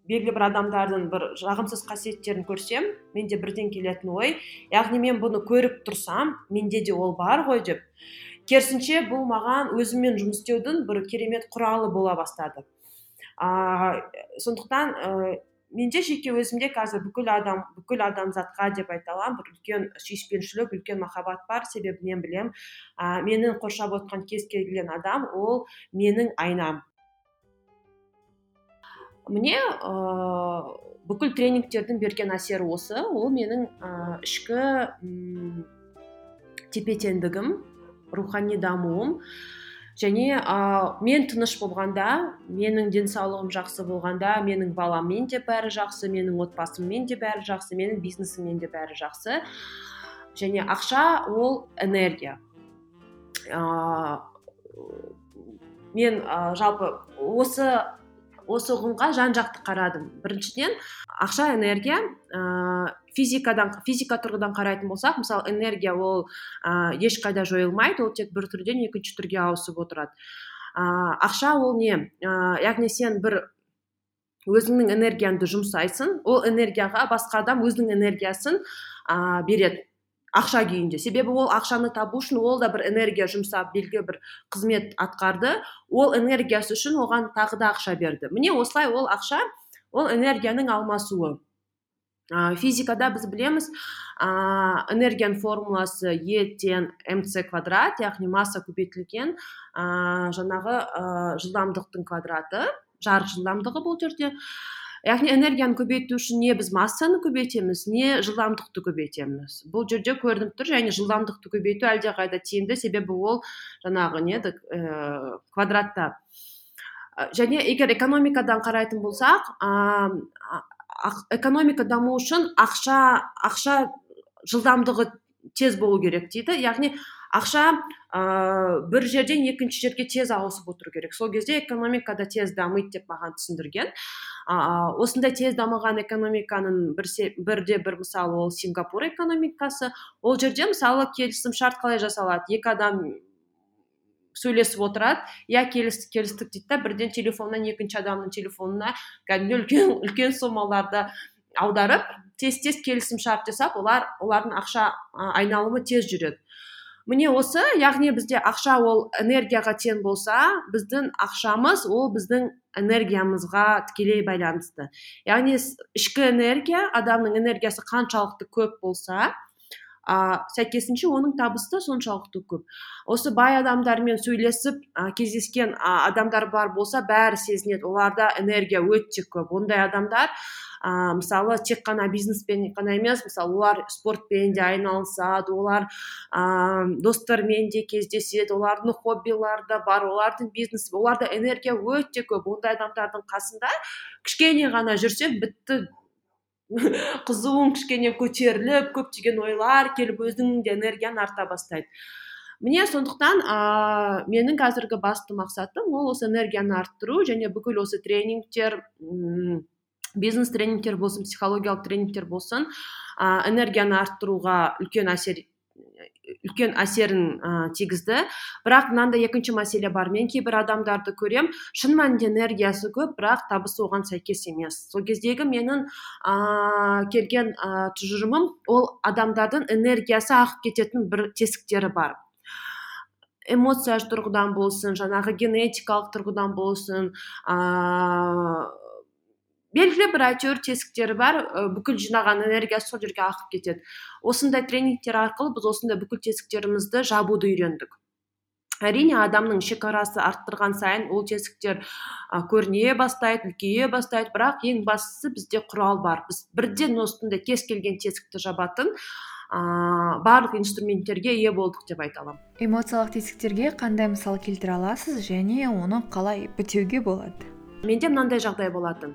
белгілі бір адамдардың бір жағымсыз қасиеттерін көрсем менде бірден келетін ой яғни мен бұны көріп тұрсам менде де ол бар ғой деп. Керісінше бұл маған өзіммен жұмыс істеудің бір керемет құралы бола бастады. Ә, сондықтан менде жеке өзімде қазір бүкіл адам бүкіл адамзатқа деп айта аламын бір үлкен сүйіспеншілік үлкен махаббат бар себебі мен білем. Ә, мені қоршап отқан кез келген адам ол менің айнам. Міне ә, бүкіл тренингтердің берген әсері осы. Ол менің ә, ішкі тепе теңдігім рухани дамуым. Және ә, мен тыныш болғанда менің денсаулығым жақсы болғанда менің баламмен де бәрі жақсы менің отбасыммен де бәрі жақсы менің бизнесіммен де бәрі жақсы. Және ақша ол энергия. Ә, мен ә, жалпы осы осы ұғымға жан жақты қарадым. Біріншіден ақша энергия ә, физикадан физика тұрғыдан қарайтын болсақ мысалы энергия ол ә, ешқайда жойылмайды ол тек бір түрден екінші түрге ауысып отырады. Ә, ақша ол не? Ә, яғни сен бір өзіңнің энергияңды жұмсайсың ол энергияға басқа адам өзінің энергиясын ә, береді. Ақша күйінде. Себебі ол ақшаны табу үшін ол да бір энергия жұмсап белгілі бір қызмет атқарды. Ол энергиясы үшін оған тағы да ақша берді. Міне осылай ол ақша ол энергияның алмасуы. Физикада біз білеміз ә, энергияның формуласы е тең мц квадрат яғни масса көбейтілген ә, жаңағы ә, жылдамдықтың квадраты жарық жылдамдығы бұл жерде. Яғни энергияны көбейту үшін не біз массаны көбейтеміз не жылдамдықты көбейтеміз. Бұл жерде көрініп тұр және жылдамдықты көбейту әлдеқайда тиімді. Себебі ол жаңағы не ә, квадратта. Және егер экономикадан қарайтын болсақ экономика даму үшін ақша ақша жылдамдығы тез болу керек дейді. Яғни ақша ә, бір жерден екінші жерге тез ауысып отыру керек. Сол кезде экономика да тез дамиды деп маған түсіндірген. Ә, осындай тез дамыған экономиканың бір бірде бір мысалы ол сингапур экономикасы ол жерде мысалы келісім шарт қалай жасалады? Екі адам сөйлесіп отырады иә келістік келістік дейді да бірден телефоннан екінші адамның телефонына кәдімгідей үлкен үлкен сомаларды аударып тез тез келісім шарт жасап олар олардың ақша айналымы тез жүреді. Міне осы яғни бізде ақша ол энергияға тең болса біздің ақшамыз ол біздің энергиямызға тікелей байланысты. Яғни ішкі энергия адамның энергиясы қаншалықты көп болса ә, сәйкесінше оның табысы да соншалықты көп. Осы бай адамдармен сөйлесіп ә, кездескен ә, адамдар бар болса бәрі сезінеді. Оларда энергия өте көп. Ондай адамдар ә, мысалы тек қана бизнеспен ғана емес мысалы олар спортпен де айналысады олар ә, достарымен де кездеседі олардың хоббилары да бар олардың бизнес оларда энергия өте көп. Ондай адамдардың қасында кішкене ғана жүрсең бітті. Қызуың кішкене көтеріліп көптеген ойлар келіп өзіңнің де энергияң арта бастайды. Міне сондықтан ә, менің қазіргі басты мақсатым ол осы энергияны арттыру және бүкіл осы тренингтер бизнес тренингтер болсын психологиялық тренингтер болсын ә, энергияны арттыруға үлкен әсер үлкен әсерін ә, тигізді. Бірақ мынандай екінші мәселе бар. Мен кейбір адамдарды көрем шын мәнінде энергиясы көп бірақ табысы оған сәйкес емес. Сол кездегі менің ә, келген ә, тұжырымым ол адамдардың энергиясы ағып кететін бір тесіктері бар. Эмоция тұрғыдан болсын жаңағы генетикалық тұрғыдан болсын белгілі бір әйтеуір тесіктері бар бүкіл жинаған энергиясы сол жерге ағып кетеді. Осындай тренингтер арқылы біз осындай бүкіл тесіктерімізді жабуды үйрендік. Әрине адамның шекарасы арттырған сайын ол тесіктер ә, көріне бастайды үлкейе бастайды. Бірақ ең бастысы бізде құрал бар. Біз бірден осындай кез келген тесікті жабатын ә, барлық инструменттерге ие болдық деп айта аламын. Эмоциялық тесіктерге қандай мысал келтіре аласыз және оны қалай бітеуге болады? Менде мынандай жағдай болатын.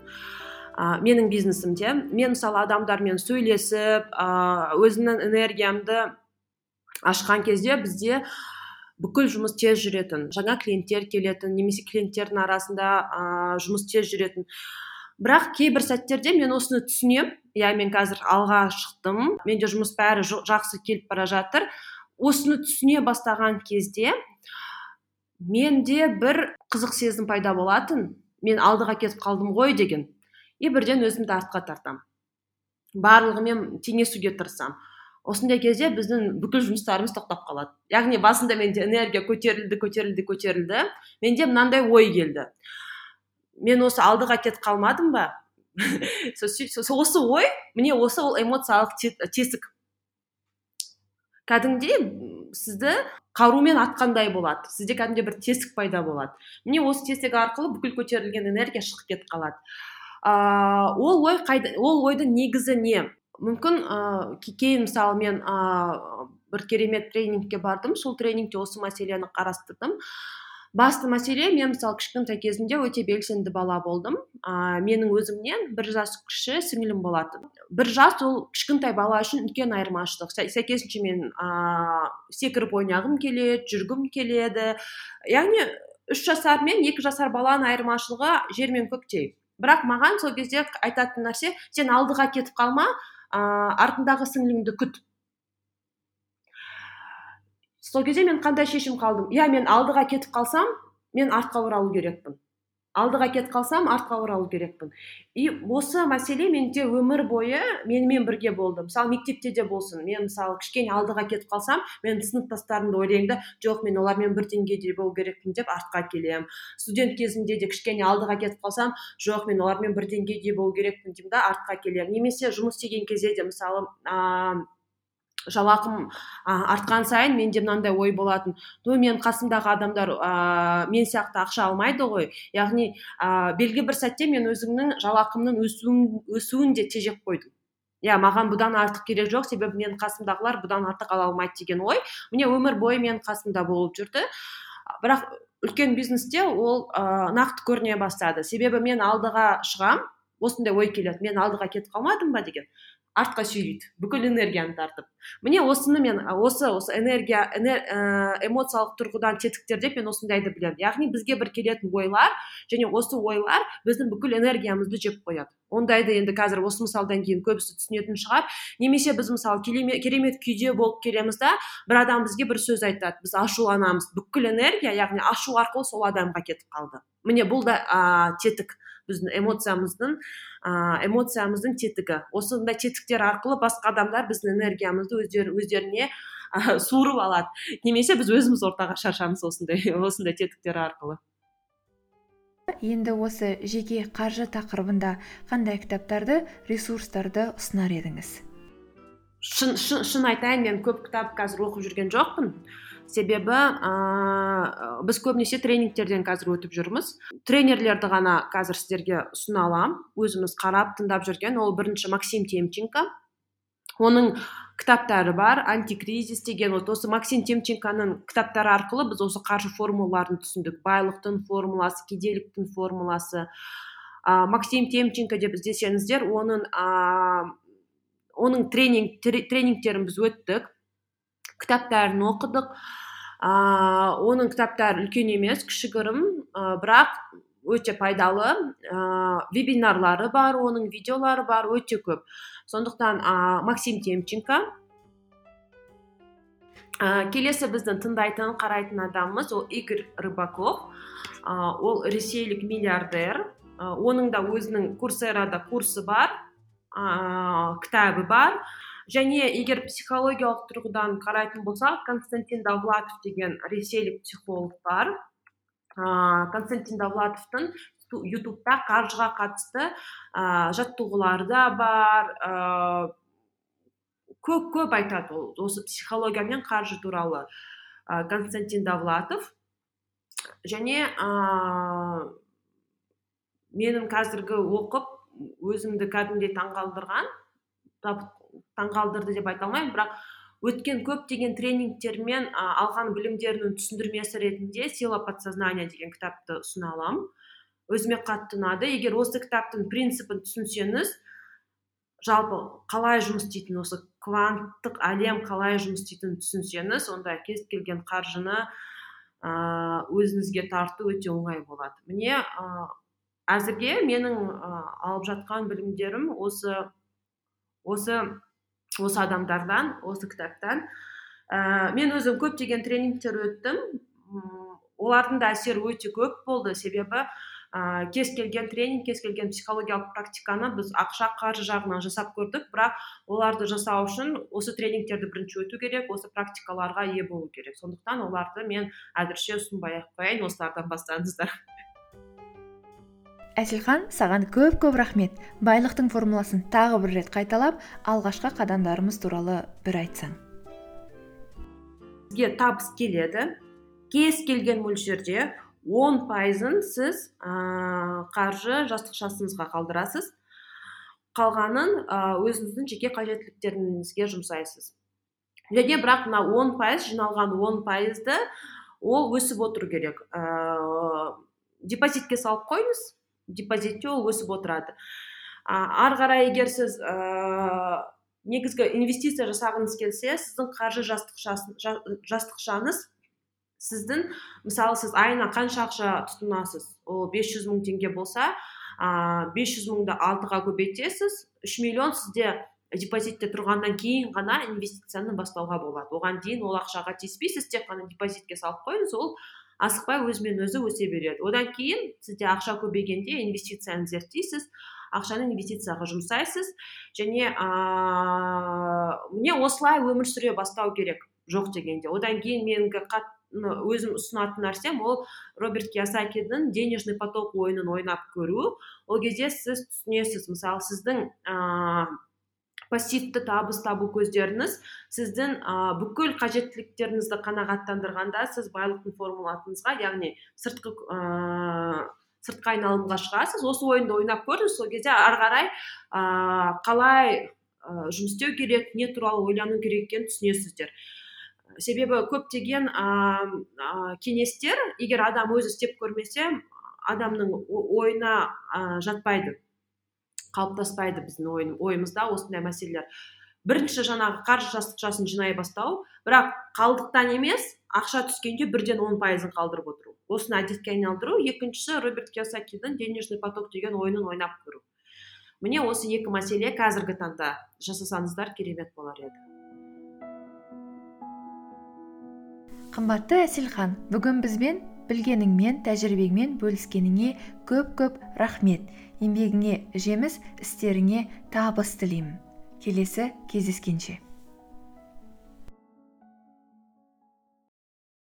Ә, менің бизнесімде. Мен мысалы адамдармен сөйлесіп ә, өзімнің энергиямды ашқан кезде бізде бүкіл жұмыс тез жүретін жаңа клиенттер келетін немесе клиенттердің арасында ә, жұмыс тез жүретін. Бірақ кейбір сәттерде мен осыны түсінемін иә мен қазір алға шықтым. Менде жұмыс бәрі жақсы келіп бара жатыр. Осыны түсіне бастаған кезде менде бір қызық сезім пайда болатын. Мен алдыға кетіп қалдым ғой деген. И бірден өзімді артқа тартамын барлығымен теңесуге тырысамын осындай кезде біздің бүкіл жұмыстарымыз тоқтап қалады. Яғни басында менде энергия көтерілді көтерілді көтерілді. Менде мынандай ой келді. Мен осы алдыға кетіп қалмадым ба? Осы ой міне осы ол эмоциялық тесік. Кәдімгідей сізді қарумен атқандай болады. Сізде кәдімгідей бір тесік пайда болады. Міне осы тесік арқылы бүкіл көтерілген энергия шығып кетіп қалады. Ә, ол ой ол ойдың негізі не? Мүмкін ә, кейін мысалы мен ә, бір керемет тренингке бардым. Сол тренингте осы мәселені қарастырдым. Басты мәселе мен мысалы кішкентай кезімде өте белсенді бала болдым. Ә, менің өзімнен бір жас кіші сіңілім болатын. Бір жас ол кішкентай бала үшін үлкен айырмашылық. Сәйкесінше мен ә, секіріп ойнағым келеді жүргім келеді. Яғни үш жасар мен екі жасар баланың айырмашылығы жер мен көктей. Бірақ маған сол кезде айтатын нәрсе сен алдыға кетіп қалма ә, артындағы сіңліңді күт. Сол кезде мен қандай шешім қалдым? Иә мен алдыға кетіп қалсам мен артқа оралу керекпін. Алдыға кетіп қалсам артқа оралу керекпін. И осы мәселе менде өмір бойы менімен бірге болды. Мысалы мектепте де болсын. Мен мысалы кішкене алдыға кетіп қалсам мен сыныптастарымды ойлаймын да жоқ мен олармен бір деңгейде болу керекпін деп артқа келемін. Студент кезімде де кішкене алдыға кетіп қалсам жоқ мен олармен бір деңгейде болу керекпін деймін да артқа келемін. Немесе жұмыс істеген кезде де мысалы ыыы жалақым артқан сайын менде мынандай ой болатын. Ну мен қасымдағы адамдар ә, мен сияқты ақша алмайды ғой. Яғни ә, белгілі бір сәтте мен өзімнің жалақымның өсуін, өсуін де тежеп қойдым. Иә маған бұдан артық керек жоқ себебі менің қасымдағылар бұдан артық ала алмайды деген ой. Міне өмір бойы менің қасымда болып жүрді. Бірақ үлкен бизнесте ол ә, нақты көріне бастады. Себебі мен алдыға шығам осындай ой келеді. Мен алдыға кетіп қалмадым ба деген. Артқа сүйрейді бүкіл энергияны тартып. Міне осыны мен осы осы энергия ә, эмоциялық тұрғыдан тетіктер деп мен осындайды білемін. Яғни бізге бір келетін ойлар және осы ойлар біздің бүкіл энергиямызды жеп қояды. Ондайды енді қазір осы мысалдан кейін көбісі түсінетін шығар. Немесе біз мысалы керемет күйде болып келеміз да бір адам бізге бір сөз айтады. Біз ашуланамыз бүкіл энергия яғни ашу арқылы сол адамға кетіп қалды. Міне бұл да ә, тетік. Біздің эмоциямыздың ә, эмоциямыздың тетігі. Осындай тетіктер арқылы басқа адамдар біздің энергиямызды өздері өздеріне ә, суырып алады. Немесе біз өзіміз ортаға шашамыз осындай осындай тетіктер арқылы. Енді осы жеке қаржы тақырыбында қандай кітаптарды ресурстарды ұсынар едіңіз? Шын, шын, шын айтайын мен көп кітап қазір оқып жүрген жоқпын. Себебі ә, біз көбінесе тренингтерден қазір өтіп жүрміз. Тренерлерді ғана қазір сіздерге ұсына аламын өзіміз қарап тыңдап жүрген. Ол бірінші максим темченко. Оның кітаптары бар. Антикризис деген вот осы максим темченконың кітаптары арқылы біз осы қаржы формулаларын түсіндік. Байлықтың формуласы кедейліктің формуласы. Ә, максим темченко деп іздесеңіздер оның ә, оның тренинг тренингтерін біз өттік. Кітаптарын оқыдық. Ә, оның кітаптары үлкен емес кішігірім. Бірақ өте пайдалы. Ә, вебинарлары бар оның видеолары бар өте көп. Сондықтан ә, максим темченко. Ә, келесі біздің тыңдайтын қарайтын адамымыз ол игорь рыбаков. Ә, ол ресейлік миллиардер. Ә, оның да өзінің курсерада курсы бар. Ә, кітабы бар. Және егер психологиялық тұрғыдан қарайтын болсақ константин довлатов деген ресейлік психолог бар. Ыыы константин довлатовтың ютубта қаржыға қатысты ә, жаттығулары да бар ә, көп көп айтады ол осы психология мен қаржы туралы ә, константин довлатов. Және ә, менің қазіргі оқып өзімді кәдімгідей таңғалдырған таңғалдырды деп айта алмаймын. Бірақ өткен көптеген тренингтер мен алған білімдерінің түсіндірмесі ретінде сила подсознания деген кітапты ұсына аламын. Өзіме қатты ұнады. Егер осы кітаптың принципін түсінсеңіз жалпы қалай жұмыс істейтінін осы кванттық әлем қалай жұмыс істейтінін түсінсеңіз онда кез келген қаржыны ә, өзіңізге тарту өте оңай болады. Міне ә, әзірге менің ә, алып жатқан білімдерім осы осы осы адамдардан осы кітаптан. Ә, мен өзім көптеген тренингтер өттім. Олардың да әсері өте көп болды. Себебі ә, кез келген тренинг кез келген психологиялық практиканы біз ақша қаржы жағынан жасап көрдік. Бірақ оларды жасау үшін осы тренингтерді бірінші өту керек осы практикаларға ие болу керек. Сондықтан оларды мен әзірше ұсынбай ақ қояйын осылардан бастаңыздар. Әселхан саған көп көп рахмет. Байлықтың формуласын тағы бір рет қайталап алғашқы қадамдарымыз туралы бір айтсаң сізге табыс келеді. Кез келген мөлшерде он пайызын сіз ә, қаржы жастықшасыңызға қалдырасыз. Қалғанын ә, өзіңіздің жеке қажеттіліктеріңізге жұмсайсыз. Және бірақ мына он пайыз жиналған он пайызды ол өсіп отыру керек. Ә, депозитке салып қойыңыз. Депозитте ол өсіп отырады. Ары қарай егер сіз ә, негізгі инвестиция жасағыңыз келсе сіздің қаржы жастықшаңыз сіздің мысалы сіз айына қанша ақша тұтынасыз? Ол 500 мың теңге болса ә, 500 мыңды алтыға көбейтесіз 3 миллион сізде депозитте тұрғаннан кейін ғана инвестицияны бастауға болады. Оған дейін ол ақшаға тиіспейсіз тек қана депозитке салып қойыңыз ол асықпай өзімен өзі өсе береді. Одан кейін сізде ақша көбейгенде инвестицияны зерттейсіз ақшаны инвестицияға жұмсайсыз және ыыы міне осылай өмір сүре бастау керек жоқ дегенде. Одан кейін менің өзім ұсынатын нәрсем ол роберт киясакидің денежный поток ойынын ойнап көру. Ол кезде сіз түсінесіз. Мысалы сіздің пассивті табыс табу көздеріңіз сіздің ә, бүкіл қажеттіліктеріңізді қанағаттандырғанда сіз байлықтың формуласыңызға яғни сыртқы ә, сыртқы айналымға шығасыз. Осы ойынды ойнап көріңіз сол кезде ары қарай ә, қалай ә, жұмыс істеу керек не туралы ойлану керек екенін түсінесіздер. Себебі көптеген ә, ә, кеңестер егер адам өзі істеп көрмесе адамның ойына ә, жатпайды. Қалыптаспайды біздің ойымызда осындай мәселелер. Бірінші жаңағы қаржы жасын жинай бастау. Бірақ қалдықтан емес ақша түскенде бірден он пайызын қалдырып отыру. Осыны әдетке айналдыру. Екіншісі роберт киосакидің денежный поток деген ойынын ойнап көру. Міне осы екі мәселе қазіргі таңда жасасаңыздар керемет болар еді. Қымбатты әселхан бүгін бізбен білгеніңмен тәжірибеңмен бөліскеніңе көп көп рахмет. Еңбегіңе жеміс істеріңе табыс тілеймін. Келесі кездескенше.